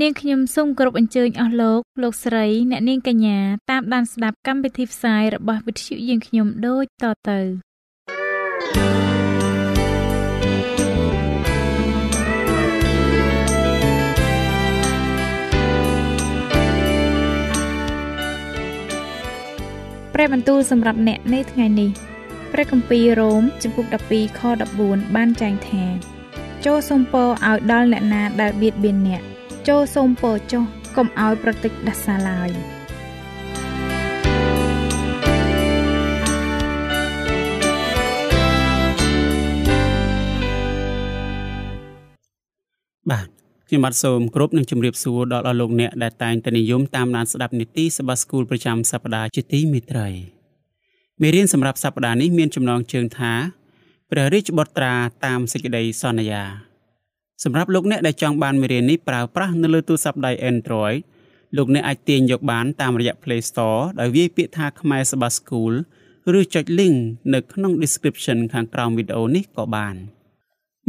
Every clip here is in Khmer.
នាងខ្ញុំសូមគោរពអញ្ជើញអស់លោកលោកស្រីអ្នកនាងកញ្ញាតាមដានស្ដាប់កម្មវិធីផ្សាយរបស់វិទ្យុយើងខ្ញុំដូចតទៅព្រះបន្ទូលសម្រាប់អ្នកនៅថ្ងៃនេះព្រះគម្ពីររ៉ូមជំពូក12ខ14បានចែងថា ចូលសូមពរឲ្យដល់អ្នកណាដែលបៀតបៀនអ្នក ចូលសូមពរចុះកុំឲ្យប្រតិចដាសាឡើយបាទខ្ញុំបាទសូមគោរពនិងជម្រាបសួរដល់អស់លោកអ្នកដែលតែងតែនិយមតាមដានស្ដាប់នីតិសបាស្គូលប្រចាំសប្ដាហ៍ជាទីមេត្រីមេរៀនសម្រាប់សប្ដាហ៍នេះមានចំណងជើងថាព្រះរាជបុត្រាតាមសេចក្តីសន្យា សម្រាប់លោកអ្នកដែលចង់បានមេរៀននេះប្រើប្រាស់នៅលើទូរស័ព្ទដៃ Android លោកអ្នកអាចទាញយកបានតាមរយៈ Play Store ដោយវាយពាក្យថាខ្មែរសបាស្គូលឬចុច link នៅក្នុង description ខាងក្រោមវីដេអូនេះក៏បាន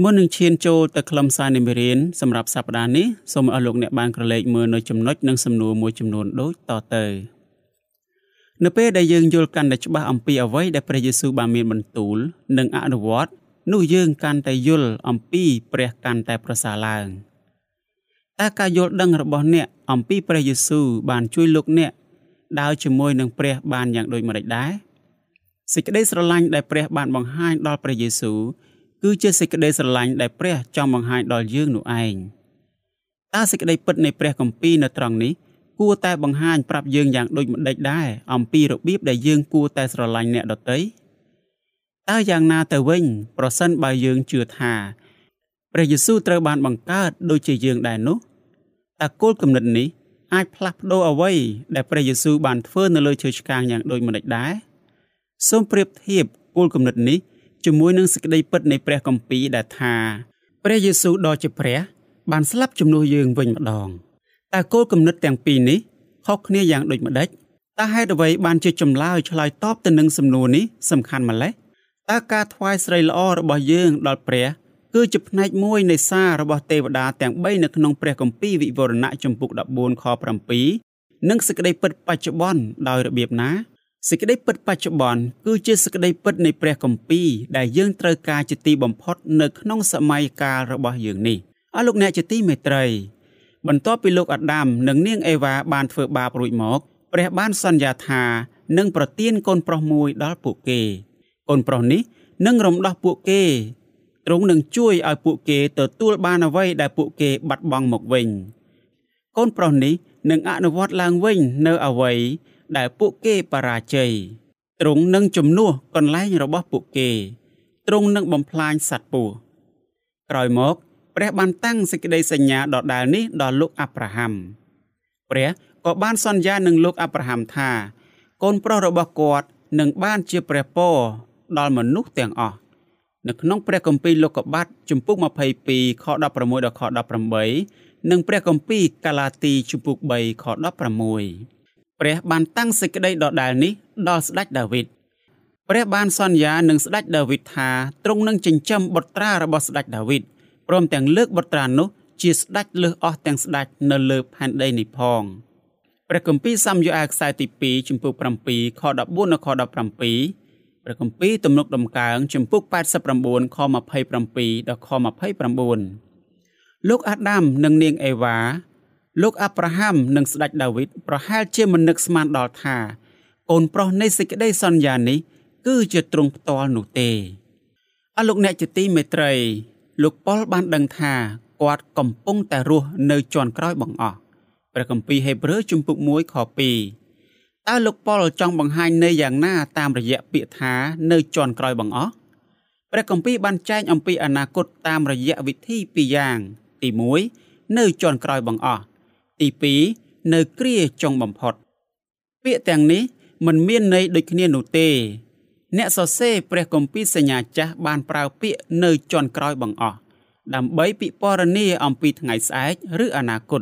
មុននឹងឈានចូលទៅខ្លឹមសារនៃមេរៀនសម្រាប់សប្តាហ៍នេះសូមឲ្យលោកអ្នកបានក្រឡេកមើលនៅចំណុចនិងសំណួរមួយចំនួនដូចតទៅនៅពេលដែលយើងយល់កាន់តែច្បាស់អំពីអ្វីដែលព្រះយេស៊ូវបានមានបន្ទូលនិងអនុវត្ត នោះយើងកាន់តែយល់អំពីព្រះកាន់តែប្រសើរឡើងតើការយល់ដឹងរបស់អ្នកអំពីព្រះយេស៊ូវបានជួយលោកអ្នកដើរជាមួយនឹងព្រះបានយ៉ាងដូចម្តេចដែរសេចក្តីស្រឡាញ់ដែលព្រះបានបង្ហាញដល់ព្រះយេស៊ូវគឺជាសេចក្តីស្រឡាញ់ដែលព្រះចង់បង្ហាញដល់យើងនោះឯងតើសេចក្តីពិតនៃព្រះគម្ពីរនៅត្រង់នេះគួរតែបង្ហាញប្រាប់យើងយ៉ាងដូចម្តេចដែរអំពីរបៀបដែលយើងគួរតែស្រឡាញ់អ្នកដទៃ តើយ៉ាងណាទៅវិញ ប្រសិនបើយើងជឿថាព្រះយេស៊ូវត្រូវបានបង្កើតដូចជាយើងដែរនោះតើគោលគំនិតនេះអាចផ្លាស់ប្ដូរអ្វីដែលព្រះយេស៊ូវបានធ្វើនៅលើឈើឆ្កាងយ៉ាងដូចម្តេចដែរសូមប្រៀបធៀបគោលគំនិតនេះជាមួយនឹងសេចក្តីពិតនៃព្រះគម្ពីរដែលថាព្រះយេស៊ូវដ៏ជាព្រះ បានស្លាប់ជំនួសយើងវិញម្ដងតើគោលគំនិតទាំងពីរនេះខុសគ្នាយ៉ាងដូចម្ដេចតើហេតុអ្វីបានជាចម្លើយឆ្លើយតបទៅនឹងសំណួរនេះសំខាន់ម្ល៉េះ តើការថ្វាយស្រីល្អរបស់យើងដល់ព្រះគឺជាផ្នែកមួយនៃសាររបស់ទេវតាទាំង3នៅក្នុងព្រះគម្ពីរវិវរណៈចំពុក14ខ7និងសេចក្តីពិតបច្ចុប្បន្នដោយរបៀបណាសេចក្តីពិតបច្ចុប្បន្នគឺជាសេចក្តីពិតនៃព្រះគម្ពីរដែលយើងត្រូវការជាទីបំផុតនៅក្នុងសម័យកាលរបស់យើងនេះអស់លោកអ្នកជាទីមេត្រី បន្ទាប់ពីលោកអាដាមនិងនាងអេវ៉ាបានធ្វើបាបរួចមក ព្រះបានសន្យាថានឹងប្រទានកូនប្រុសមួយដល់ពួកគេ កូនប្រុសនេះនឹងរំដោះពួកគេទ្រង់នឹងជួយឲ្យពួកគេទទួលបានអ្វីដែលពួកគេបាត់បង់មកវិញកូនប្រុសនេះនឹងអនុវត្តឡើងវិញនៅអ្វីដែលពួកគេបរាជ័យទ្រង់នឹងជំនួសកន្លែងរបស់ពួកគេទ្រង់នឹងបំផ្លាញសត្វពស់ក្រោយមកព្រះបានតាំងសេចក្តីសញ្ញាដដែលនេះដល់លោកអាប់រ៉ាហាំព្រះក៏បានសន្យានឹងលោកអាប់រ៉ាហាំថា កូនប្រុសរបស់គាត់នឹងបានជាព្រះពរ ដល់មនុស្សទាំងអស់នៅក្នុងព្រះគម្ពីរលោកុបាទជំពូក22ខ16ដល់ខ18និងព្រះគម្ពីរកាឡាទីជំពូក3ខ16ព្រះបានតាំងសេចក្តីដដែលនេះដល់ស្ដេចដាវីតព្រះបានសន្យានឹងស្ដេចដាវីតថាទ្រង់នឹងចិញ្ចឹមបុត្រារបស់ស្ដេចដាវីតព្រមទាំងលើកបុត្រានោះជាស្ដេចលើសអស់ទាំងស្ដេចនៅលើផែនដីនេះផងព្រះគម្ពីរសាមយូអែលខ្សែទី2ជំពូក7ខ14ដល់ខ17 ព្រះគម្ពីរទំនុកដំកើងជំពូក89ខ27ដល់ខ29លោកអាដាមនិងនាងអេវ៉ាលោកអាប់រ៉ាហាំនិងស្ដេចដាវីតប្រហែលជាមិននឹកស្មានដល់ថាកូនប្រុសនៃសេចក្តីសន្យានេះ គឺជាទ្រង់ផ្ទាល់នោះទេអរលោកអ្នកជាទីមេត្រី លោកប៉ុលបានដឹងថាគាត់កំពុងតែរស់នៅជាន់ក្រោយបង្អស់ព្រះគម្ពីរហេព្រើរជំពូក1ខ2 តើលោកប៉ុលចង់បង្ហាញនៅយ៉ាងណាតាមរយៈពាក្យថានៅជាន់ក្រោយបង្អស់ព្រះគម្ពីរបានចែងអំពីអនាគតតាមរយៈវិធីពីរយ៉ាង ទី1នៅជាន់ក្រោយបង្អស់ទី2នៅគ្រាចុងបំផុត ពាក្យទាំងនេះមិនមានន័យដូចគ្នានោះទេ អ្នកសរសេរព្រះគម្ពីរសញ្ញាចាស់បានប្រើពាក្យនៅជាន់ក្រោយបង្អស់ដើម្បីពិពណ៌នាអំពីថ្ងៃស្អែកឬអនាគត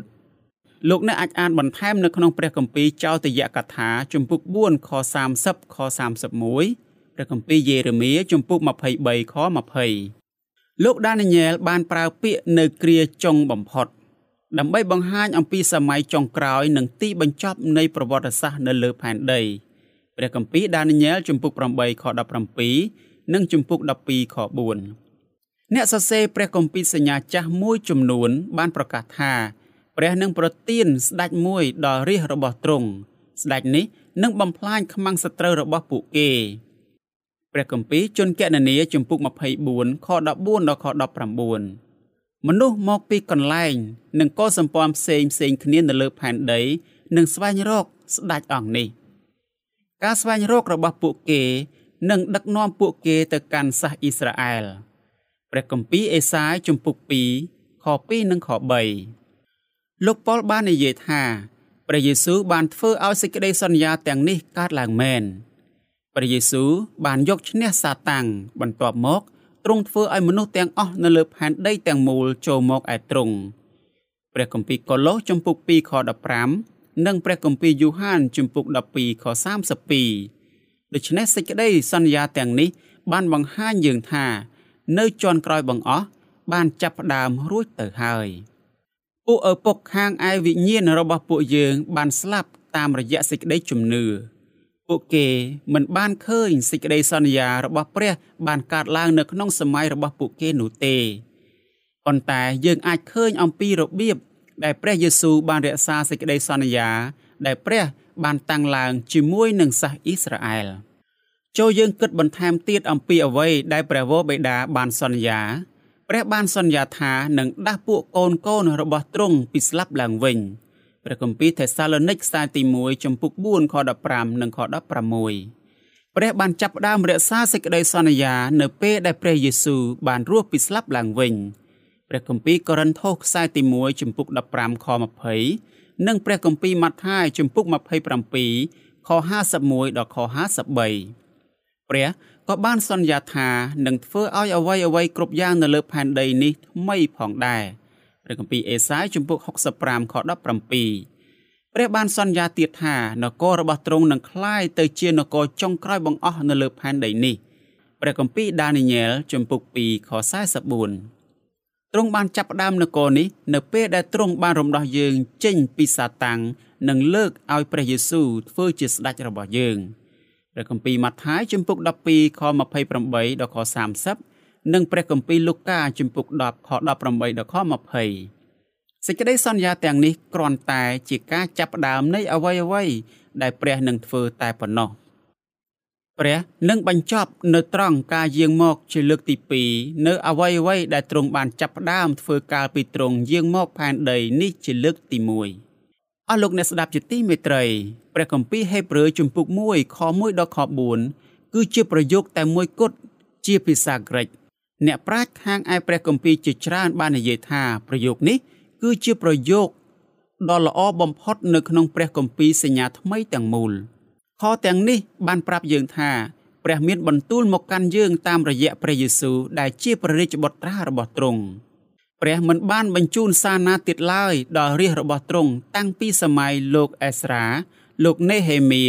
លោកអ្នកអាចអានបន្ថែមនៅក្នុងព្រះគម្ពីរចោទយកថាជំពូក4ខ30ខ31ព្រះគម្ពីរយេរេមៀជំពូក23ខ20លោកដានីយ៉ែលបានប្រើពាក្យនៅគ្រាចុងបំផុត ដើម្បីបង្ហាញអំពីសម័យចុងក្រោយនិងទីបញ្ចប់នៃប្រវត្តិសាស្ត្រនៅលើផែនដីព្រះគម្ពីរដានីយ៉ែលជំពូក8ខ17និងជំពូក12ខ4អ្នកសរសេរព្រះគម្ពីរសញ្ញាចាស់មួយចំនួន បានប្រកាសថា ព្រះនឹងប្រទានស្ដេចមួយដល់រាជរបស់ទ្រង់ស្ដេចនេះនឹងបំផ្លាញខ្មាំងសត្រូវរបស់ពួកគេព្រះគម្ពីរជនកណនីជំពូក24ខ14ដល់ខ19មនុស្សមកពីកន្លែង និងកុលសម្ព័ន្ធផ្សេងផ្សេងគ្នានៅលើផែនដីនឹងស្វែងរកស្ដេចអង្គនេះ ការស្វែងរករបស់ពួកគេនឹងដឹកនាំពួកគេទៅកាន់សាសអ៊ីស្រាអែលព្រះគម្ពីរអេសាយជំពូក2ខ2និងខ3 លោកប៉ុលបាននិយាយថាព្រះយេស៊ូវបានធ្វើឲ្យសេចក្តីសន្យាទាំងនេះកើតឡើងមែនព្រះយេស៊ូវបានយកឈ្នះសាតាំងបន្ទាប់មកទ្រង់ធ្វើឲ្យមនុស្សទាំងអស់នៅលើផែនដីទាំងមូលចូលមកឯទ្រង់ព្រះគម្ពីរកូឡូសជំពូក2ខ15និងព្រះគម្ពីរយូហានជំពូក12ខ32ដូច្នេះសេចក្តីសន្យាទាំងនេះ បានបង្ហាញយើងថា នៅជាន់ក្រោយបង្អស់បានចាប់ផ្ដើមរួចទៅហើយ។ ពួកឪពុកខាងឯវិញ្ញាណរបស់ពួកយើងបានស្លាប់តាមរយៈសេចក្តីជំនឿពួកគេមិនបានឃើញសេចក្តីសន្យារបស់ព្រះបានកើតឡើងនៅក្នុងសម័យរបស់ពួកគេនោះទេប៉ុន្តែយើងអាចឃើញអំពីរបៀបដែលព្រះយេស៊ូវបានរក្សាសេចក្តីសន្យា ដែលព្រះបានតាំងឡើងជាមួយនឹងសាសអ៊ីស្រាអែលចូលយើងគិតបន្ថែមទៀតអំពីអ្វីដែលព្រះវរបិតាបានសន្យា ព្រះបានសន្យាថានឹងដាស់ពួកកូនកូនរបស់ទ្រង់ពីស្លាប់ឡើងវិញព្រះគម្ពីរថេសាឡូនីកខ្សែទី1ចំពុក4ខ15និងខ16ព្រះបានចាប់ផ្ដើមរក្សាសេចក្តីសន្យា នៅពេលដែលព្រះយេស៊ូវបានរស់ពីស្លាប់ឡើងវិញព្រះគម្ពីរកូរិនថូសខ្សែទី1ចំពុក15ខ20និងព្រះគម្ពីរម៉ាថាយចំពុក27ខ51ដល់ខ53ព្រះ ក៏បានសន្យាថានឹងធ្វើឲ្យអ្វីអ្វីគ្រប់យ៉ាងនៅលើផែនដីនេះថ្មីផងដែរព្រះគម្ពីរអេសាយជំពូក65ខ17ព្រះបានសន្យាទៀតថានគររបស់ទ្រង់នឹងคล้ายទៅជានគរចុងក្រោយបង្អស់នៅលើផែនដីនេះព្រះគម្ពីរដានីយ៉ែលជំពូក2ខ44ទ្រង់បានចាប់ផ្ដើមនគរនេះនៅពេលដែលទ្រង់បានរំដោះយើងចេញពីសាតាំងនិងលើកឲ្យព្រះយេស៊ូវធ្វើជាស្ដេចរបស់យើង។ ព្រះគម្ពីរម៉ាថាយជំពូក12ខ28ដល់ខ30និងព្រះគម្ពីរលូកាជំពូក10ខ18ដល់ខ20សេចក្តីសន្យាទាំងនេះគ្រាន់តែជាការចាប់ផ្ដើមនៃអ្វីអ្វីដែលព្រះនឹងធ្វើតែប៉ុណ្ណោះព្រះនឹងបញ្ចប់នៅត្រង់ការយាងមកជាលើកទី2នៅអ្វីអ្វីដែលទ្រង់បានចាប់ផ្ដើមធ្វើកាលពីទ្រង់យាងមកផែនដីនេះជាលើកទី1 អស់លោកអ្នកស្ដាប់ជាទីមេត្រីព្រះគម្ពីរហេព្រើរជំពូក1ខ1ដល់ខ4គឺជាប្រយោគតែមួយគត់ជាភាសាក្រិកអ្នកប្រាជ្ញខាងឯព្រះគម្ពីរជាច្រើនបាននិយាយថាប្រយោគនេះ គឺជាប្រយោគដ៏ល្អបំផុតនៅក្នុងព្រះគម្ពីរសញ្ញាថ្មីទាំងមូលខទាំងនេះបានប្រាប់យើងថាព្រះមានបន្ទូលមកកាន់យើងតាមរយៈព្រះយេស៊ូវដែលជាព្រះរាជបុត្រារបស់ទ្រង់ ព្រះមិនបានបញ្ជូនសារណាទៀតឡើយដល់រាជរបស់ទ្រង់តាំងពីសម័យលោកអេស្រាលោកនេហេមៀ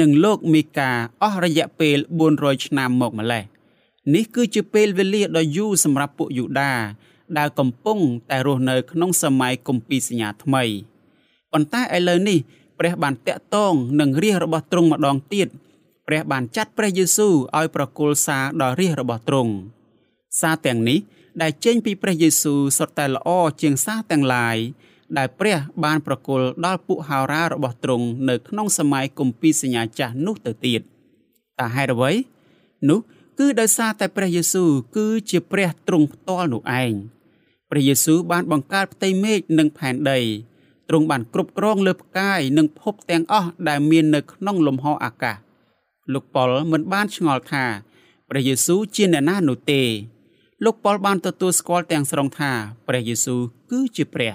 និងលោកមីកាអស់រយៈពេល400ឆ្នាំមកម្លេះនេះគឺជាពេលវេលាដ៏យូរសម្រាប់ពួកយូដាដែលកំពុងតែរស់នៅក្នុងសម័យគម្ពីរសញ្ញាថ្មីប៉ុន្តែឥឡូវនេះព្រះបានតាក់ទងនឹងរាជរបស់ទ្រង់ម្ដងទៀតព្រះបានចាត់ព្រះយេស៊ូវឲ្យប្រគល់សារដល់រាជរបស់ទ្រង់សារទាំងនេះ ដែលចេញពីព្រះយេស៊ូវសុទ្ធតែល្អជាងសារទាំងឡាយដែលព្រះបានប្រគល់ដល់ពួកហោរារបស់ទ្រង់នៅក្នុងសម័យគម្ពីរសញ្ញាចាស់នោះទៅទៀតតើហេតុអ្វីនោះគឺដោយសារតែព្រះយេស៊ូវគឺជាព្រះទ្រង់ផ្ទាល់នោះឯងព្រះយេស៊ូវបានបង្កើតផ្ទៃមេឃនិងផែនដីទ្រង់បានគ្រប់គ្រងលើផ្កាយនិងភពទាំងអស់ដែលមាននៅក្នុងលំហអាកាសលោកប៉ុលមិនបានឆ្ងល់ថាព្រះយេស៊ូវជាអ្នកណានោះទេ លោកប៉ុលបានទទួលស្គាល់ទាំងស្រុងថាព្រះយេស៊ូវគឺជាព្រះ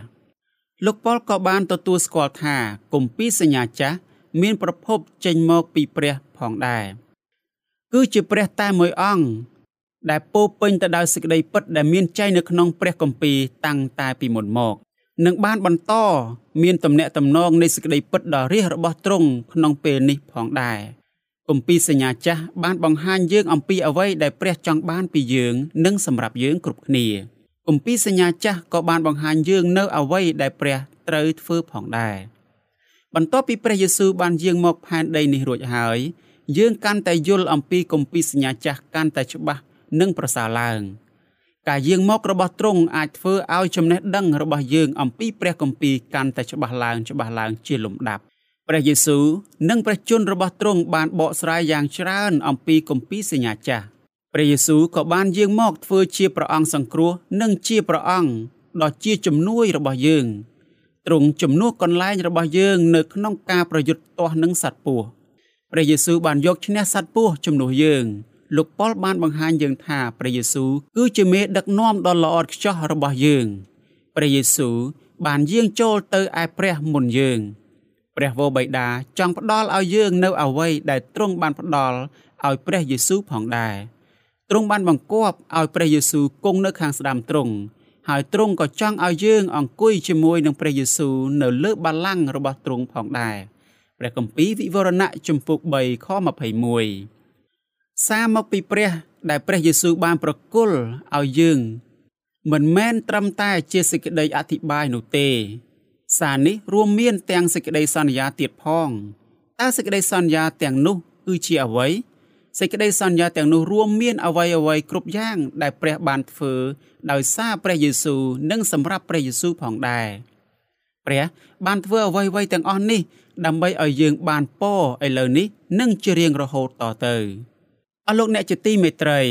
លោកប៉ុលក៏បានទទួលស្គាល់ថាគម្ពីរសញ្ញាចាស់មានប្រភពចេញមកពីព្រះផងដែរគឺជាព្រះតែមួយអង្គដែលពោពេញទៅដោយសេចក្តីពិតដែលមានចែងនៅក្នុងព្រះគម្ពីរតាំងតែពីមុនមកនឹងបានបន្តមានទំនាក់ទំនងនៃសេចក្តីពិតដ៏រាសរបស់ទ្រង់ក្នុងពេលនេះផងដែរ គម្ពីរសញ្ញាចាស់បានបង្ហាញយើងអំពីអ្វីដែលព្រះចង់បានពីយើងនិងសម្រាប់យើងគ្រប់គ្នាគម្ពីរសញ្ញាចាស់ក៏បានបង្ហាញយើងនៅអ្វីដែលព្រះត្រូវធ្វើផងដែរបន្ទាប់ពីព្រះយេស៊ូវបានយាងមកផែនដីនេះរួចហើយយើងកាន់តែយល់អំពីគម្ពីរសញ្ញាចាស់កាន់តែច្បាស់និងប្រសើរឡើងការយាងមករបស់ទ្រង់អាចធ្វើឲ្យចំណេះដឹងរបស់យើងអំពីព្រះគម្ពីរកាន់តែច្បាស់ឡើងច្បាស់ឡើងជាលំដាប់ ព្រះយេស៊ូវនិងព្រះជន្មរបស់ទ្រង់បានបកស្រាយយ៉ាងច្រើនអំពីគម្ពីរសញ្ញាចាស់ព្រះយេស៊ូវក៏បានយាងមកធ្វើជាព្រះអង្គសង្គ្រោះនិងជាព្រះអង្គដ៏ជាជំនួយរបស់យើងទ្រង់ជំនួសកន្លែងរបស់យើងនៅក្នុងការប្រយុទ្ធទាស់នឹងសត្វពស់ព្រះយេស៊ូវបានយកឈ្នះសត្វពស់ជំនួសយើងលោកប៉ុលបានបង្ហាញយើងថាព្រះយេស៊ូវគឺជាមេដឹកនាំដ៏ល្អឥតខ្ចោះរបស់យើងព្រះយេស៊ូវបានយាងចូលទៅឯព្រះមុនយើង ព្រះវរបិតាចង់ផ្ដល់ឲ្យយើងនៅអ្វីដែលទ្រង់បានផ្ដល់ឲ្យព្រះយេស៊ូវផងដែរទ្រង់បានបង្គាប់ឲ្យព្រះយេស៊ូវគង់នៅខាងស្ដាំទ្រង់ហើយទ្រង់ក៏ចង់ឲ្យយើងអង្គុយជាមួយនឹងព្រះយេស៊ូវនៅលើបល្ល័ង្ករបស់ទ្រង់ផងដែរព្រះគម្ពីរវិវរណៈជំពូក3ខ21សារមកពីព្រះ ដែលព្រះយេស៊ូវបានប្រគល់ឲ្យយើង មិនមែនត្រឹមតែជាសេចក្តីអធិប្បាយនោះទេ សារនេះរួមមានទាំងសេចក្តីសន្យាទៀតផងតើសេចក្តីសន្យាទាំងនោះគឺជាអ្វីសេចក្តីសន្យាទាំងនោះរួមមានអ្វីអ្វីគ្រប់យ៉ាងដែលព្រះបានធ្វើដោយសារព្រះយេស៊ូវនិងសម្រាប់ព្រះយេស៊ូវផងដែរព្រះបានធ្វើអ្វីអ្វីទាំងអស់នេះ ដើម្បីឲ្យយើងបានពរឥឡូវនេះនិងជារៀងរហូតតទៅអស់លោកអ្នកជាទីមេត្រី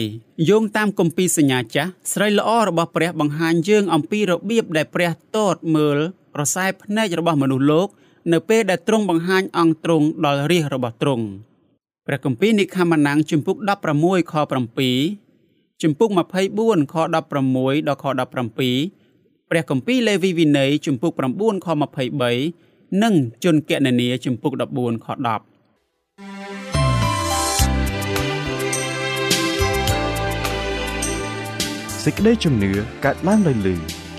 យោងតាមគម្ពីរសញ្ញាចាស់ស្រីល្អរបស់ព្រះបង្ហាញយើងអំពីរបៀបដែលព្រះតតមើលប្រសែភ្នែករបស់មនុស្សលោកនៅពេលដែលទ្រង់បង្ហាញអង្គទ្រង់ដល់រាជរបស់ទ្រង់ព្រះគម្ពីរនិខមណាំងជំពូក16ខ7ជំពូក24ខ16ដល់ខ17ព្រះគម្ពីរលេវីវិន័យជំពូក9ខ23និងជនកណនីជំពូក14ខ10សេចក្តីជំនឿកើតឡើងដោយលឺ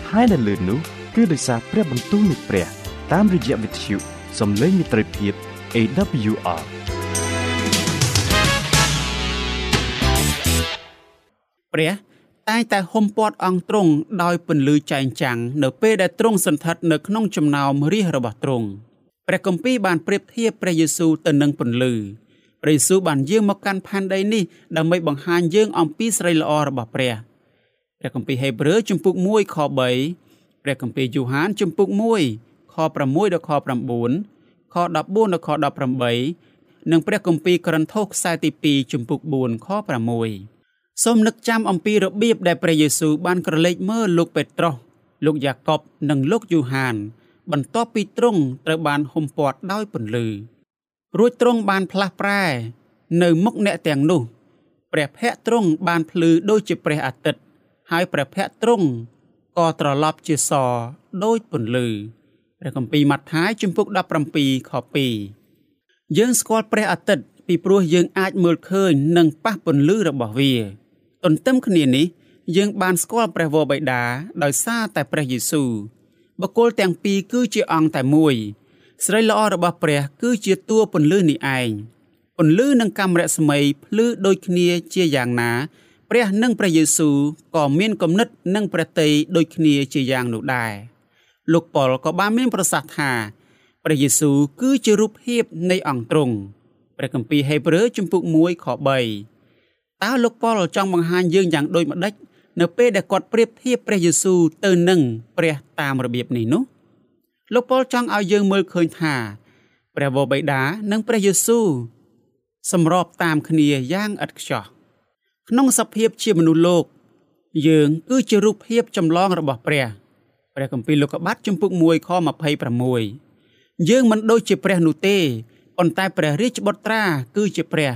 ហើយដែលលឺនោះ គឺដោយសារព្រះបន្ទូលនៃព្រះ តាមរយៈវិទ្យុសំឡេងមិត្តភាព AWR ព្រះតែងតែហុំព័ទ្ធអង្គទ្រង់ដោយពន្លឺចែងចាំងនៅពេលដែលទ្រង់សន្ធិដ្ឋនៅក្នុងចំណោមរាជរបស់ទ្រង់ព្រះគម្ពីរបានប្រៀបធៀបព្រះយេស៊ូវទៅនឹងពន្លឺព្រះយេស៊ូវបានយាងមកកាន់ផែនដីនេះដើម្បីបង្ហាញយើងអំពីស្រីល្អរបស់ព្រះ។ព្រះគម្ពីរហេព្រើរជំពូក1ខ3 ព្រះគម្ពីរយូហានជំពូក1ខ6ដល់ខ9ខ14ដល់ខ18និងព្រះគម្ពីរករិនថូសខ្សែទី2ជំពូក4ខ6សូមនឹកចាំអំពីរបៀបដែលព្រះយេស៊ូវបានក្រឡេកមើលលោកពេត្រុសលោកយ៉ាកុបនិងលោកយូហាន បន្ទាប់ពីទ្រង់ត្រូវបានហុំព័ទ្ធដោយពន្លឺរួចទ្រង់បានផ្លាស់ប្រែ នៅមុខអ្នកទាំងនោះ ព្រះភ័ក្ត្រទ្រង់បានភ្លឺដូចជាព្រះអាទិត្យហើយព្រះភ័ក្ត្រទ្រង់ ក៏ត្រឡប់ជាសដូចពន្លឺព្រះគម្ពីរម៉ាថាយជំពូក17ខ2យើងស្គាល់ព្រះអាទិត្យពីព្រោះយើងអាចមើលឃើញនិងប៉ះពន្លឺរបស់វាទន្ទឹមគ្នានេះយើងបានស្គាល់ព្រះវរបិតាដោយសារតែព្រះយេស៊ូវបុគ្គលទាំងពីរគឺជាអង្គតែមួយស្រីល្អរបស់ព្រះ គឺជាតួពន្លឺនេះឯងពន្លឺនិងកាំរស្មីភ្លឺដូចគ្នាជាយ៉ាងណា ព្រះនិងព្រះយេស៊ូវក៏មានគំនិតនិងព្រះតីដូចគ្នាជាយ៉ាងនោះដែរលោកប៉ុលក៏បានមានប្រសាសន៍ថាព្រះយេស៊ូវគឺជារូបភាពនៃអង្គទ្រង់ព្រះគម្ពីរហេព្រើរជំពូក1ខ3តើលោកប៉ុលចង់បង្ហាញយើងយ៉ាងដូចម្ដេចនៅពេលដែលគាត់ប្រៀបធៀបព្រះយេស៊ូវទៅនឹងព្រះតាមរបៀបនេះនោះលោកប៉ុលចង់ឲ្យយើងមើលឃើញថាព្រះវរបិតានិងព្រះយេស៊ូវសម្របតាមគ្នាយ៉ាងឥតខ្ចោះ ក្នុងសភាពជាមនុស្សលោក យើងគឺជារូបភាពចម្លងរបស់ព្រះព្រះគម្ពីរលោកុបាទជំពូក1ខ26យើងមិនដូចជាព្រះនោះទេប៉ុន្តែព្រះរាជបុត្រាគឺជាព្រះ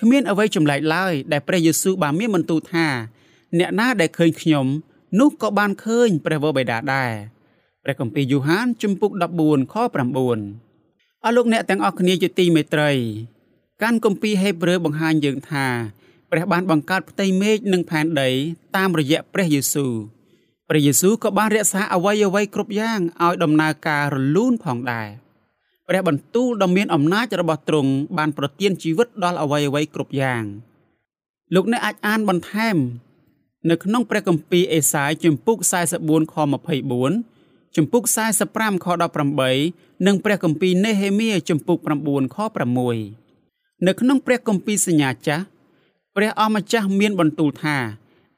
គ្មានអ្វីចម្លែកឡើយដែលព្រះយេស៊ូវបានមានបន្ទូលថា អ្នកណាដែលឃើញខ្ញុំនោះក៏បានឃើញព្រះវរបិតាដែរព្រះគម្ពីរយូហានជំពូក14ខ9អស់លោកអ្នកទាំងអស់គ្នាជាទីមេត្រី កាន់គម្ពីរហេព្រើរបង្ហាញយើងថា ព្រះបានបង្កើតផ្ទៃមេឃនិងផែនដី តាមរយៈព្រះយេស៊ូវព្រះយេស៊ូវក៏បានរក្សាអវ័យអវ័យគ្រប់យ៉ាងឲ្យដំណើរការរលូនផងដែរព្រះបន្ទូលដ៏មានអំណាចរបស់ទ្រង់បានប្រទានជីវិតដល់អវ័យអវ័យគ្រប់យ៉ាងលោកអ្នកអាចអានបន្ថែម នៅក្នុងព្រះគម្ពីរអេសាយជំពូក44ខ24ជំពូក45ខ18និងព្រះគម្ពីរនេហេមៀជំពូក9ខ6នៅក្នុងព្រះគម្ពីរសញ្ញាចាស់ ព្រះអម្ចាស់មានបន្ទូលថា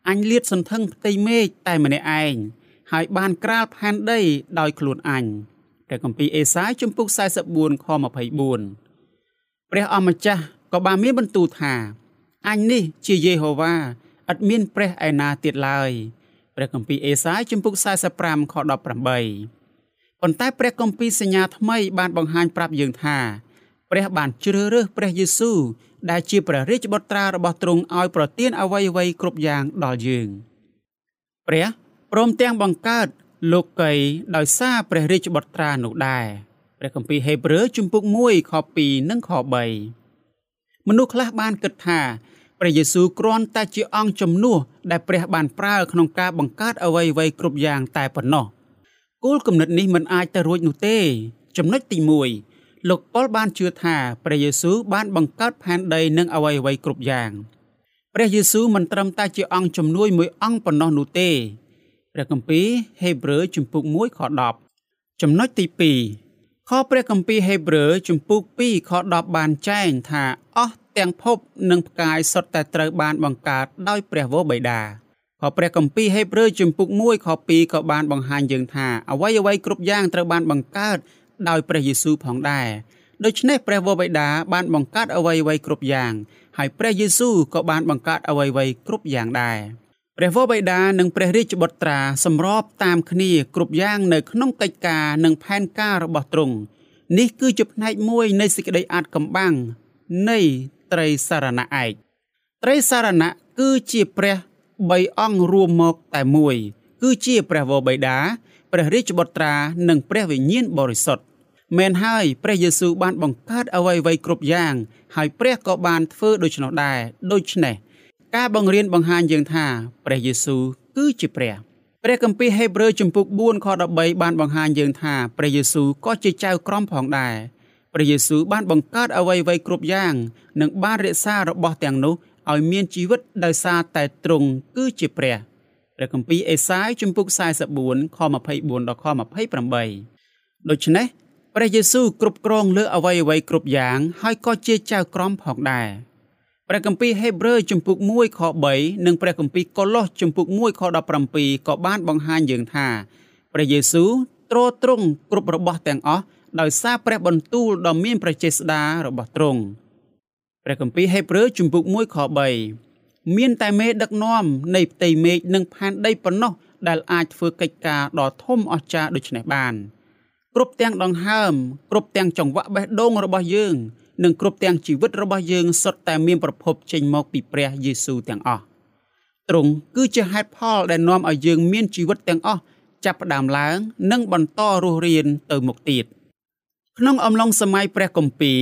អញលាតសន្ធឹងផ្ទៃមេឃតែម្នាក់ឯងហើយបានក្រាលផែនដីដោយខ្លួនអញព្រះគម្ពីរអេសាយជំពូក44ខ24ព្រះអម្ចាស់ក៏បានមានបន្ទូលថាអញនេះជាយេហូវ៉ាឥតមានព្រះឯណាទៀតឡើយព្រះគម្ពីរអេសាយជំពូក45ខ18ប៉ុន្តែព្រះគម្ពីរសញ្ញាថ្មីបានបង្ហាញប្រាប់យើងថា ព្រះបានជ្រើសរើសព្រះយេស៊ូវដែលជាព្រះរាជបុត្រារបស់ទ្រង់ឲ្យប្រទានអ្វីៗគ្រប់យ៉ាងដល់យើងព្រះព្រមទាំងបង្កើតលោកីដោយសារព្រះរាជបុត្រានោះដែរព្រះគម្ពីរហេព្រើរជំពូក1ខ2និងខ3មនុស្សខ្លះបានគិតថាព្រះយេស៊ូវគ្រាន់តែជាអង្គជំនួសដែលព្រះបានប្រើក្នុងការបង្កើតអ្វីៗគ្រប់យ៉ាងតែប៉ុណ្ណោះគោលគំនិតនេះមិនអាចទៅរួចនោះទេ ចំណុចទី1 លោកប៉ុលបានជឿថាព្រះយេស៊ូវបានបង្កើតផែនដីនិងអ្វីៗគ្រប់យ៉ាងព្រះយេស៊ូវមិនត្រឹមតែជាអង្គជំនួយមួយអង្គប៉ុណ្ណោះនោះទេព្រះគម្ពីរហេព្រើរជំពូក1ខ10ចំណុចទី2ខព្រះគម្ពីរហេព្រើរជំពូក2ខ10បានចែងថាអស់ទាំងភពនិងផ្កាយសុទ្ធតែត្រូវបានបង្កើតដោយព្រះវរបិតាក៏ព្រះគម្ពីរហេព្រើរជំពូក1ខ2ក៏បានបង្ហាញយើងថាអ្វីអ្វីគ្រប់យ៉ាងត្រូវបានបង្កើត ដោយព្រះយេស៊ូវផងដែរដូច្នេះព្រះវរបិតាបានបង្កើតអ្វីអ្វីគ្រប់យ៉ាង ហើយព្រះយេស៊ូវក៏បានបង្កើតអ្វីអ្វីគ្រប់យ៉ាងដែរព្រះវរបិតានិងព្រះរាជបុត្រាសម្របតាមគ្នាគ្រប់យ៉ាងនៅក្នុងកិច្ចការនិងផែនការរបស់ទ្រង់នេះគឺជាផ្នែកមួយនៃសេចក្តីអាចកំបាំងនៃត្រីសារណៈឯកត្រីសារណៈគឺជាព្រះ3អង្គរួមមកតែមួយ គឺជាព្រះវរបិតា ព្រះរាជបុត្រានិងព្រះវិញ្ញាណបរិសុទ្ធមែនហើយព្រះយេស៊ូវបានបង្កើតអ្វីៗគ្រប់យ៉ាង ហើយព្រះក៏បានធ្វើដូច្នោះដែរដូច្នេះការបង្រៀនបង្ហាញយើងថាព្រះយេស៊ូវគឺជាព្រះព្រះគម្ពីរហេព្រើរជំពូក4ខ13បានបង្ហាញយើងថាព្រះយេស៊ូវក៏ជាចៅក្រមផងដែរព្រះយេស៊ូវបានបង្កើតអ្វីៗគ្រប់យ៉ាង និងបានរក្សារបស់ទាំងនោះឲ្យមានជីវិតដោយសារតែទ្រង់គឺជាព្រះ ព្រះគម្ពីរអេសាយជំពូក44ខ24ដល់ខ28ដូច្នេះព្រះយេស៊ូវគ្រប់គ្រងលើអ្វីអ្វីគ្រប់យ៉ាងហើយក៏ជាចៅក្រមផងដែរព្រះគម្ពីរហេព្រើរជំពូក1ខ3និងព្រះគម្ពីរកូឡូសជំពូក1ខ17ក៏បានបង្ហាញយើងថាព្រះយេស៊ូវទ្រទ្រង់គ្រប់របស់ទាំងអស់ដោយសារព្រះបន្ទូលដ៏មានប្រជាស្ដាររបស់ទ្រង់ព្រះគម្ពីរហេព្រើរជំពូក1ខ3 មានតែមេដឹកនាំនៃផ្ទៃមេឃនិងផែនដីប៉ុណ្ណោះដែលអាចធ្វើកិច្ចការដ៏ធំអស្ចារ្យដូចនេះបានគ្រប់ទាំងដង្ហើមគ្រប់ទាំងចង្វាក់បេះដូងរបស់យើង និងគ្រប់ទាំងជីវិតរបស់យើងសុទ្ធតែមានប្រភពចេញមកពីព្រះយេស៊ូវទាំងអស់ទ្រង់គឺជាហេតុផលដែលនាំឲ្យយើងមានជីវិតទាំងអស់ចាប់ផ្ដើមឡើង និងបន្តរស់រានទៅមុខទៀតក្នុងអំឡុងសម័យព្រះគម្ពីរ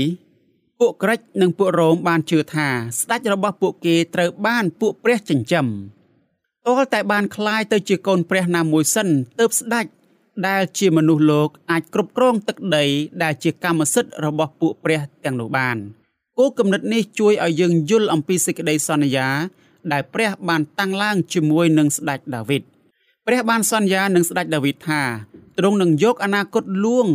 ពួកក្រិចនិងពួករ៉ូមបានជឿថាស្ដេចរបស់ពួកគេត្រូវបានពួកព្រះចិញ្ចឹមទាល់តែបានคลายទៅជាកូនព្រះណាមួយសិនទើបស្ដេចដែលជាមនុស្សលោកអាចគ្រប់គ្រងទឹកដីដែលជាកម្មសិទ្ធិរបស់ពួកព្រះទាំងនោះបានគោលគំនិតនេះជួយឲ្យយើងយល់អំពីសេចក្តីសន្យាដែលព្រះបានតាំងឡើងជាមួយនឹងស្ដេចដាវីតព្រះបានសន្យានឹងស្ដេចដាវីតថាទ្រង់នឹងយកអនាគតលួង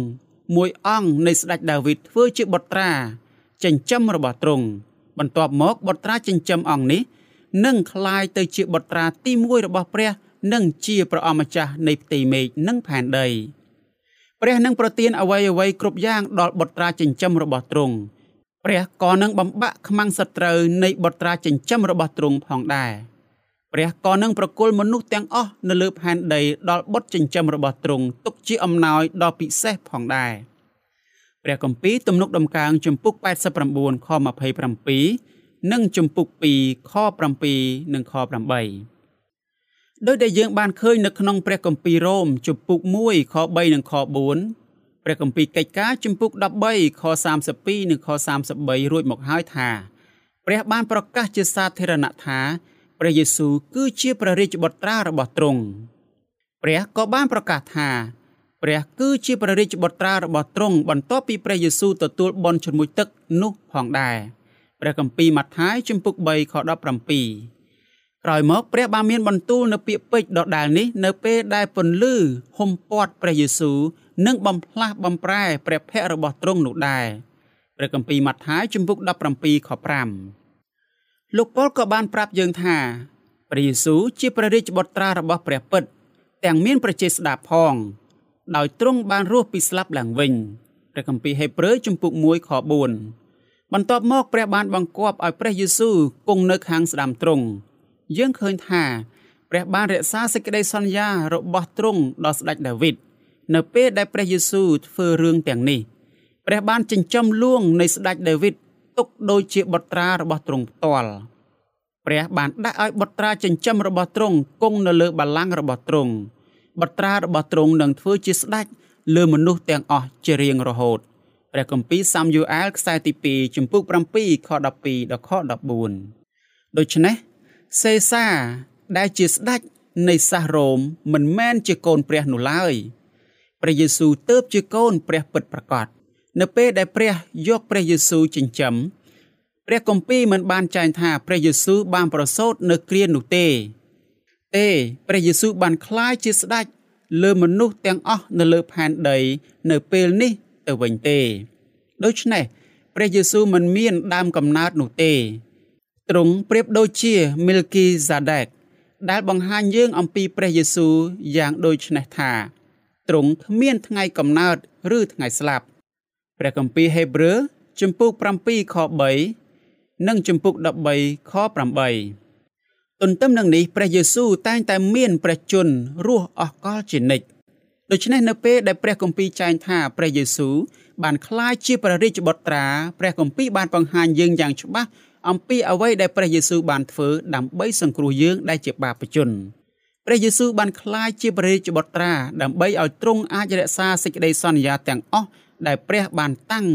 មួយអង្គនៃស្ដេចដាវីតធ្វើជាបុត្រា ចិញ្ចឹមរបស់ទ្រង់បន្ទាប់មកបុត្រាចិញ្ចឹមអង្គនេះនឹងคล้ายទៅជាបុត្រាទី1របស់ព្រះនិងជាព្រះអម្ចាស់នៃផ្ទៃមេឃនិងផែនដីព្រះនឹងប្រទានអ្វីអ្វីគ្រប់យ៉ាងដល់បុត្រាចិញ្ចឹមរបស់ទ្រង់ព្រះក៏នឹងបំបាក់ខ្មាំងសត្រូវនៃបុត្រាចិញ្ចឹមរបស់ទ្រង់ផងដែរព្រះក៏នឹងប្រគល់មនុស្សទាំងអស់នៅលើផែនដីដល់បុត្រចិញ្ចឹមរបស់ទ្រង់ទុកជាអំណោយដ៏ពិសេសផងដែរ ព្រះគម្ពីរទំនុកដំកើងជំពូក89ខ27និងជំពូក2ខ7និងខ8ដោយដែលយើងបានឃើញនៅក្នុងព្រះគម្ពីររ៉ូមជំពូក1ខ3និងខ4ព្រះគម្ពីរកិច្ចការជំពូក13ខ32និងខ33រួចមកហើយថាព្រះបានប្រកាសជាសាធារណៈថាព្រះយេស៊ូវគឺជាព្រះរាជបុត្រារបស់ទ្រង់ព្រះក៏បានប្រកាសថា ព្រះគឺជាព្រះរាជបុត្រារបស់ទ្រង់បន្ទាប់ពីព្រះយេស៊ូវទទួលបន់ជំនួយទឹកនោះផងដែរព្រះគម្ពីរម៉ាថាយជំពូក3ខ17ក្រោយមកព្រះបានមានបន្ទូលនៅពាក្យពេចន៍ដដែលនេះនៅពេលដែលពន្លឺហុំព័ទ្ធព្រះយេស៊ូវនិងបំផ្លាស់បំប្រែព្រះភ័ក្ត្ររបស់ទ្រង់នោះដែរព្រះគម្ពីរម៉ាថាយជំពូក17ខ5លោកប៉ុលក៏បានប្រាប់យើងថាព្រះយេស៊ូវជាព្រះរាជបុត្រារបស់ព្រះពិតទាំងមានប្រជាស្ដាប់ផង ដោយទ្រង់បានរស់ពីស្លាប់ឡើងវិញព្រះគម្ពីរហេព្រើរជំពូក1ខ4បន្ទាប់មកព្រះបានបង្គាប់ឲ្យព្រះយេស៊ូវគង់នៅខាងស្ដាំទ្រង់យើងឃើញថាព្រះបានរក្សាសេចក្តីសន្យារបស់ទ្រង់ដល់ស្ដេចដាវីតនៅពេលដែលព្រះយេស៊ូវធ្វើរឿងទាំងនេះព្រះបានចិញ្ចឹមលួងនៃស្ដេចដាវីតទុកដូចជាបុត្រារបស់ទ្រង់ផ្ទាល់ព្រះបានដាក់ឲ្យបុត្រាចិញ្ចឹមរបស់ទ្រង់គង់នៅលើបល្ល័ង្ករបស់ទ្រង់ បុត្រារបស់ទ្រង់នឹងធ្វើជាស្ដេចលើមនុស្សទាំងអស់ជារៀងរហូតព្រះគម្ពីរសាមយូអែលខ្សែទី2ជំពូក7ខ12ដល់ខ14ដូច្នេះសេសាដែលជាស្ដេចនៃសាសរ៉ូមមិនមែនជាកូនព្រះនោះឡើយព្រះយេស៊ូវទៅបជាកូនព្រះពិតប្រាកដនៅពេលដែលព្រះយកព្រះយេស៊ូវចិញ្ចឹមព្រះគម្ពីរមិនបានចែងថាព្រះយេស៊ូវបានប្រសូតនៅគ្រានោះទេ ទេព្រះយេស៊ូវបានក្លាយជាស្ដេចលើមនុស្សទាំងអស់នៅលើផែនដី នៅពេលនេះទៅវិញទេដូច្នេះព្រះយេស៊ូវមិនមានដើមកំណើតនោះទេទ្រង់ប្រៀបដូចជាមីលគីហ្សាដេកដែលបង្ហាញយើងអំពីព្រះយេស៊ូវយ៉ាងដូចនេះថាទ្រង់គ្មានថ្ងៃកំណើតឬថ្ងៃស្លាប់ព្រះគម្ពីរហេព្រើរជំពូក7ខ3និងជំពូក13ខ8 ទន្ទឹមនឹងនេះព្រះយេស៊ូវតែងតែមានព្រះជន្មរស់អស់កលជានិច្ចដូច្នេះនៅពេលដែលព្រះគម្ពីរចែងថាព្រះយេស៊ូវបានក្លាយជាព្រះរាជបុត្រាព្រះគម្ពីរបានបង្ហាញយើងយ៉ាងច្បាស់អំពីអ្វីដែលព្រះយេស៊ូវបានធ្វើដើម្បីសង្គ្រោះយើងដែលជាបាបជនព្រះយេស៊ូវបានក្លាយជាព្រះរាជបុត្រាដើម្បីឲ្យទ្រង់អាចរក្សាសេចក្តីសន្យាទាំងអស់ដែលព្រះបានតាំង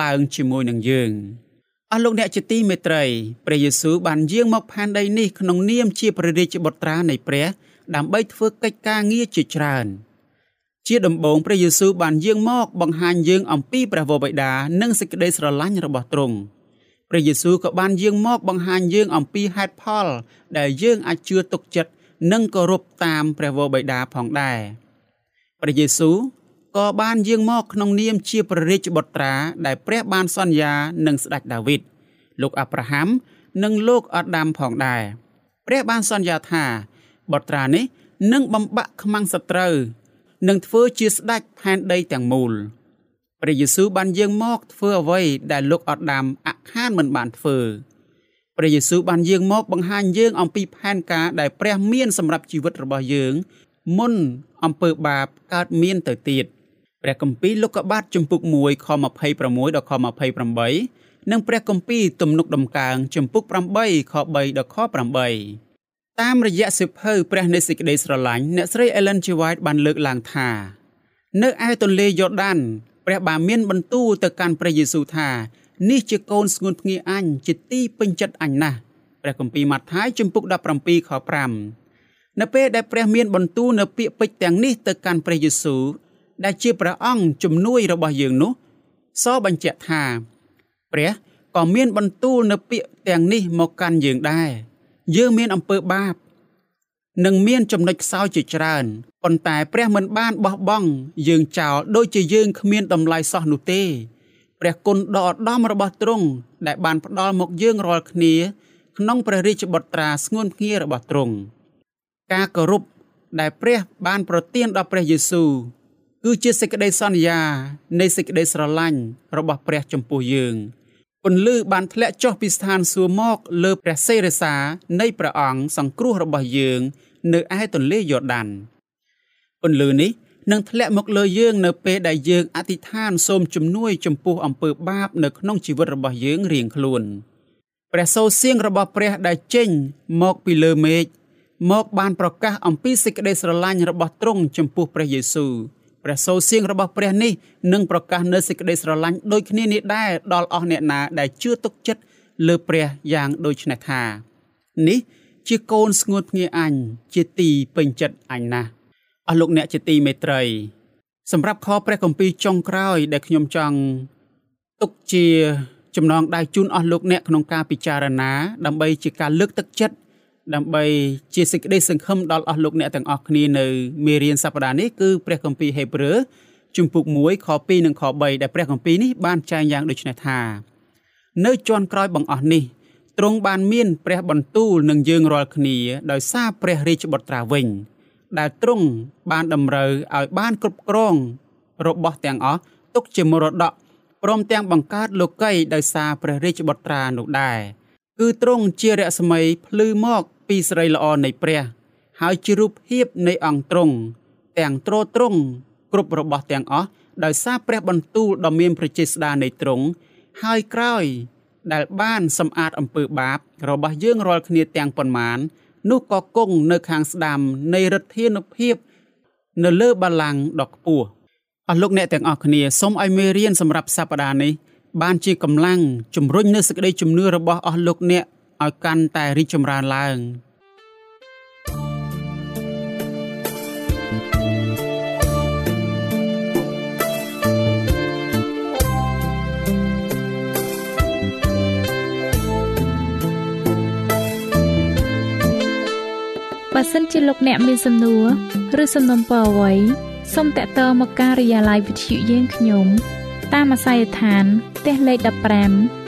ឡើងជាមួយនឹងយើង អស់លោកអ្នកជាទីមេត្រីព្រះយេស៊ូវបានយាងមកផែនដីនេះក្នុងនាមជាព្រះរាជបុត្រានៃព្រះ ដើម្បីធ្វើកិច្ចការងារជាច្រើន ជាដំបូងព្រះយេស៊ូវបានយាងមកបង្ហាញយើងអំពីព្រះវរបិតានិងសេចក្តីស្រឡាញ់របស់ទ្រង់ព្រះយេស៊ូវក៏បានយាងមកបង្ហាញយើងអំពីហេតុផល ដែលយើងអាចជឿទុកចិត្តនិងគោរពតាមព្រះវរបិតាផងដែរព្រះយេស៊ូវ ក៏បានយាងមកក្នុងនាមជាព្រះរាជបុត្រាដែលព្រះបានសន្យានឹងស្ដេចដាវីតលោកអាប់រ៉ាហាំនិងលោកអាដាមផងដែរព្រះបានសន្យាថាបុត្រានេះនឹងបំបាក់ខ្មាំងសត្រូវនឹងធ្វើជាស្ដេចផែនដីទាំងមូលព្រះយេស៊ូវបានយាងមកធ្វើអ្វីដែលលោកអាដាមអខានមិនបានធ្វើព្រះយេស៊ូវបានយាងមកបង្ហាញយើងអំពីផែនការដែលព្រះមានសម្រាប់ជីវិតរបស់យើងមុនអំពើបាបកើតមានទៅទៀត ព្រះគម្ពីរលោកុបាទជំពូក1ខ26ដល់ខ28និងព្រះគម្ពីរទំនុកដំកើងជំពូក8ខ3ដល់ខ8តាមរយៈសិភៅព្រះនៃសេចក្តីស្រឡាញ់អ្នកស្រី Ellen G. White បានលើកឡើងថានៅឯទន្លេយ៉ូដានព្រះបានមានបន្ទូលទៅកាន់ព្រះយេស៊ូវថានេះជាកូនស្ងួនភ្ងាអញជាទីពេញចិត្តអញណាស់ព្រះគម្ពីរម៉ាថាយជំពូក17ខ5នៅពេលដែលព្រះមានបន្ទូលនៅពាក្យពេចន៍ទាំងនេះទៅកាន់ព្រះយេស៊ូវ ដែលជាព្រះអង្គជំនួយរបស់យើងនោះសបញ្ជាក់ថា ព្រះក៏មានបន្ទូលនៅពាក្យទាំងនេះមកកាន់យើងដែរយើងមានអំពើបាបនិងមានចំណុចខ្សោយជាច្រើនប៉ុន្តែព្រះមិនបានបោះបង់យើងចោលដូចជាយើងគ្មានតម្លៃសោះនោះទេព្រះគុណដ៏ឧត្តមរបស់ទ្រង់ដែលបានផ្ដល់មកយើងរាល់គ្នា ក្នុងព្រះរាជបុត្រាស្ងួនភ្ងារបស់ទ្រង់ការគោរពដែលព្រះបានប្រទានដល់ព្រះយេស៊ូវ គឺជាសេចក្តីសន្យានៃសេចក្តីស្រឡាញ់របស់ព្រះចំពោះយើងពន្លឺបានធ្លាក់ចុះពីស្ថានសួគ៌មកលើព្រះសេរសានៃព្រះអង្គសង្គ្រោះរបស់យើង នៅឯទន្លេយ៉ូដានពន្លឺនេះនឹងធ្លាក់មកលើយើងនៅពេលដែលយើងអធិដ្ឋានសូមជំនួយចំពោះអំពើបាបនៅក្នុងជីវិតរបស់យើងរៀងខ្លួនព្រះសូរសៀងរបស់ព្រះដែលចេញមកពីលើមេឃមកបានប្រកាសអំពីសេចក្តីស្រឡាញ់របស់ទ្រង់ចំពោះព្រះយេស៊ូវ ព្រះសូរសៀងរបស់ព្រះនេះនឹងប្រកាសនៅសេចក្តីស្រឡាញ់ដូចគ្នានេះដែរដល់អស់អ្នកណាដែលជឿទុកចិត្តលើព្រះយ៉ាងដូចនេះថានេះជាកូនស្ងួតភ្ងាអញជាទីពេញចិត្តអញណាស់អស់លោកអ្នកជាទីមេត្រី សម្រាប់ខព្រះគម្ពីរចុងក្រោយ ដែលខ្ញុំចង់ទុកជាចំណងដៃជូនអស់លោកអ្នកក្នុងការពិចារណា ដើម្បីជាការលើកទឹកចិត្ត ដើម្បីជាសេចក្តីសង្ឃឹមដល់អស់លោកអ្នកទាំងអស់គ្នានៅមេរៀនសប្តាហ៍នេះគឺព្រះគម្ពីរហេព្រើរជំពូក1ខ2និងខ3ដែលព្រះគម្ពីរនេះបានចែងយ៉ាងដូចនេះថា នៅជាន់ក្រោយបង្អស់នេះទ្រង់បានមានព្រះបន្ទូលនឹងយើងរាល់គ្នាដោយសារព្រះរាជបុត្រាវិញ ដែលទ្រង់បានតម្រូវឲ្យបានគ្រប់គ្រងរបស់ទាំងអស់ទុកជាមរតកព្រមទាំងបង្កើតលោកីដោយសារព្រះរាជបុត្រានោះដែរគឺទ្រង់ជារស្មីភ្លឺមក ពីស្រីល្អនៃព្រះ ហើយជារូបភាពនៃអង្គទ្រង់ទាំងទ្រទ្រង់គ្រប់របស់ទាំងអស់ដោយសារព្រះបន្ទូលដ៏មានព្រះចេស្តានៃទ្រង់ហើយក្រោយ ដែលបានសម្អាតអំពើបាប របស់យើងរាល់គ្នាទាំងប៉ុន្មាននោះក៏គង់នៅខាងស្ដាំនៃឫទ្ធានុភាព នៅលើបល្ល័ង្កដ៏ខ្ពស់អស់លោកអ្នកទាំងអស់គ្នាសូមឲ្យមេរៀនសម្រាប់សប្តាហ៍នេះបានជាកម្លាំងជំរុញនូវសេចក្តីជំនឿរបស់អស់លោកអ្នក ឲ្យកាន់តែរីកចម្រើនឡើងបើសិនជាលោកអ្នកមានសំណួរឬសំណុំពរអ្វីសូមតាក់ទងមកការិយាល័យវិទ្យុយើងខ្ញុំតាមអាស័យដ្ឋានផ្ទះលេខ15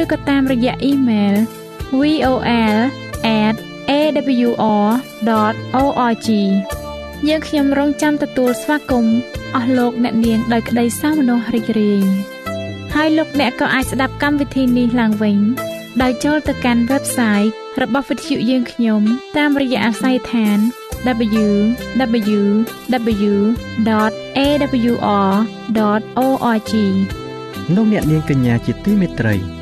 ឬក៏តាមរយៈអ៊ីមែល vol@awr.org យើងខ្ញុំរងចាំទទួលស្វាគមន៍អស់លោកអ្នកនាងដោយក្តីសោមនស្សរីករាយហើយលោកអ្នកក៏អាចស្ដាប់កម្មវិធីនេះឡើងវិញដោយចូលទៅកាន់ website របស់វិទ្យុយើងខ្ញុំតាមរយៈអាស័យដ្ឋាន www.awr.org លោកអ្នកនាងកញ្ញាជាទីមេត្រី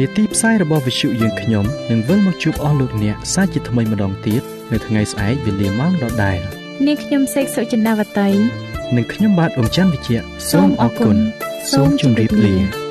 នាទីផ្សាយរបស់វិទ្យុយើងខ្ញុំនឹងវិលមកជួបអស់លោកអ្នកសាជាថ្មីម្ដងទៀតនៅថ្ងៃស្អែកវេលាម៉ោងដដែលនាងខ្ញុំសេកសុចិន្តាវតីនិងខ្ញុំបាទអ៊ំច័ន្ទវិជ្ជៈសូមអរគុណសូមជម្រាបលា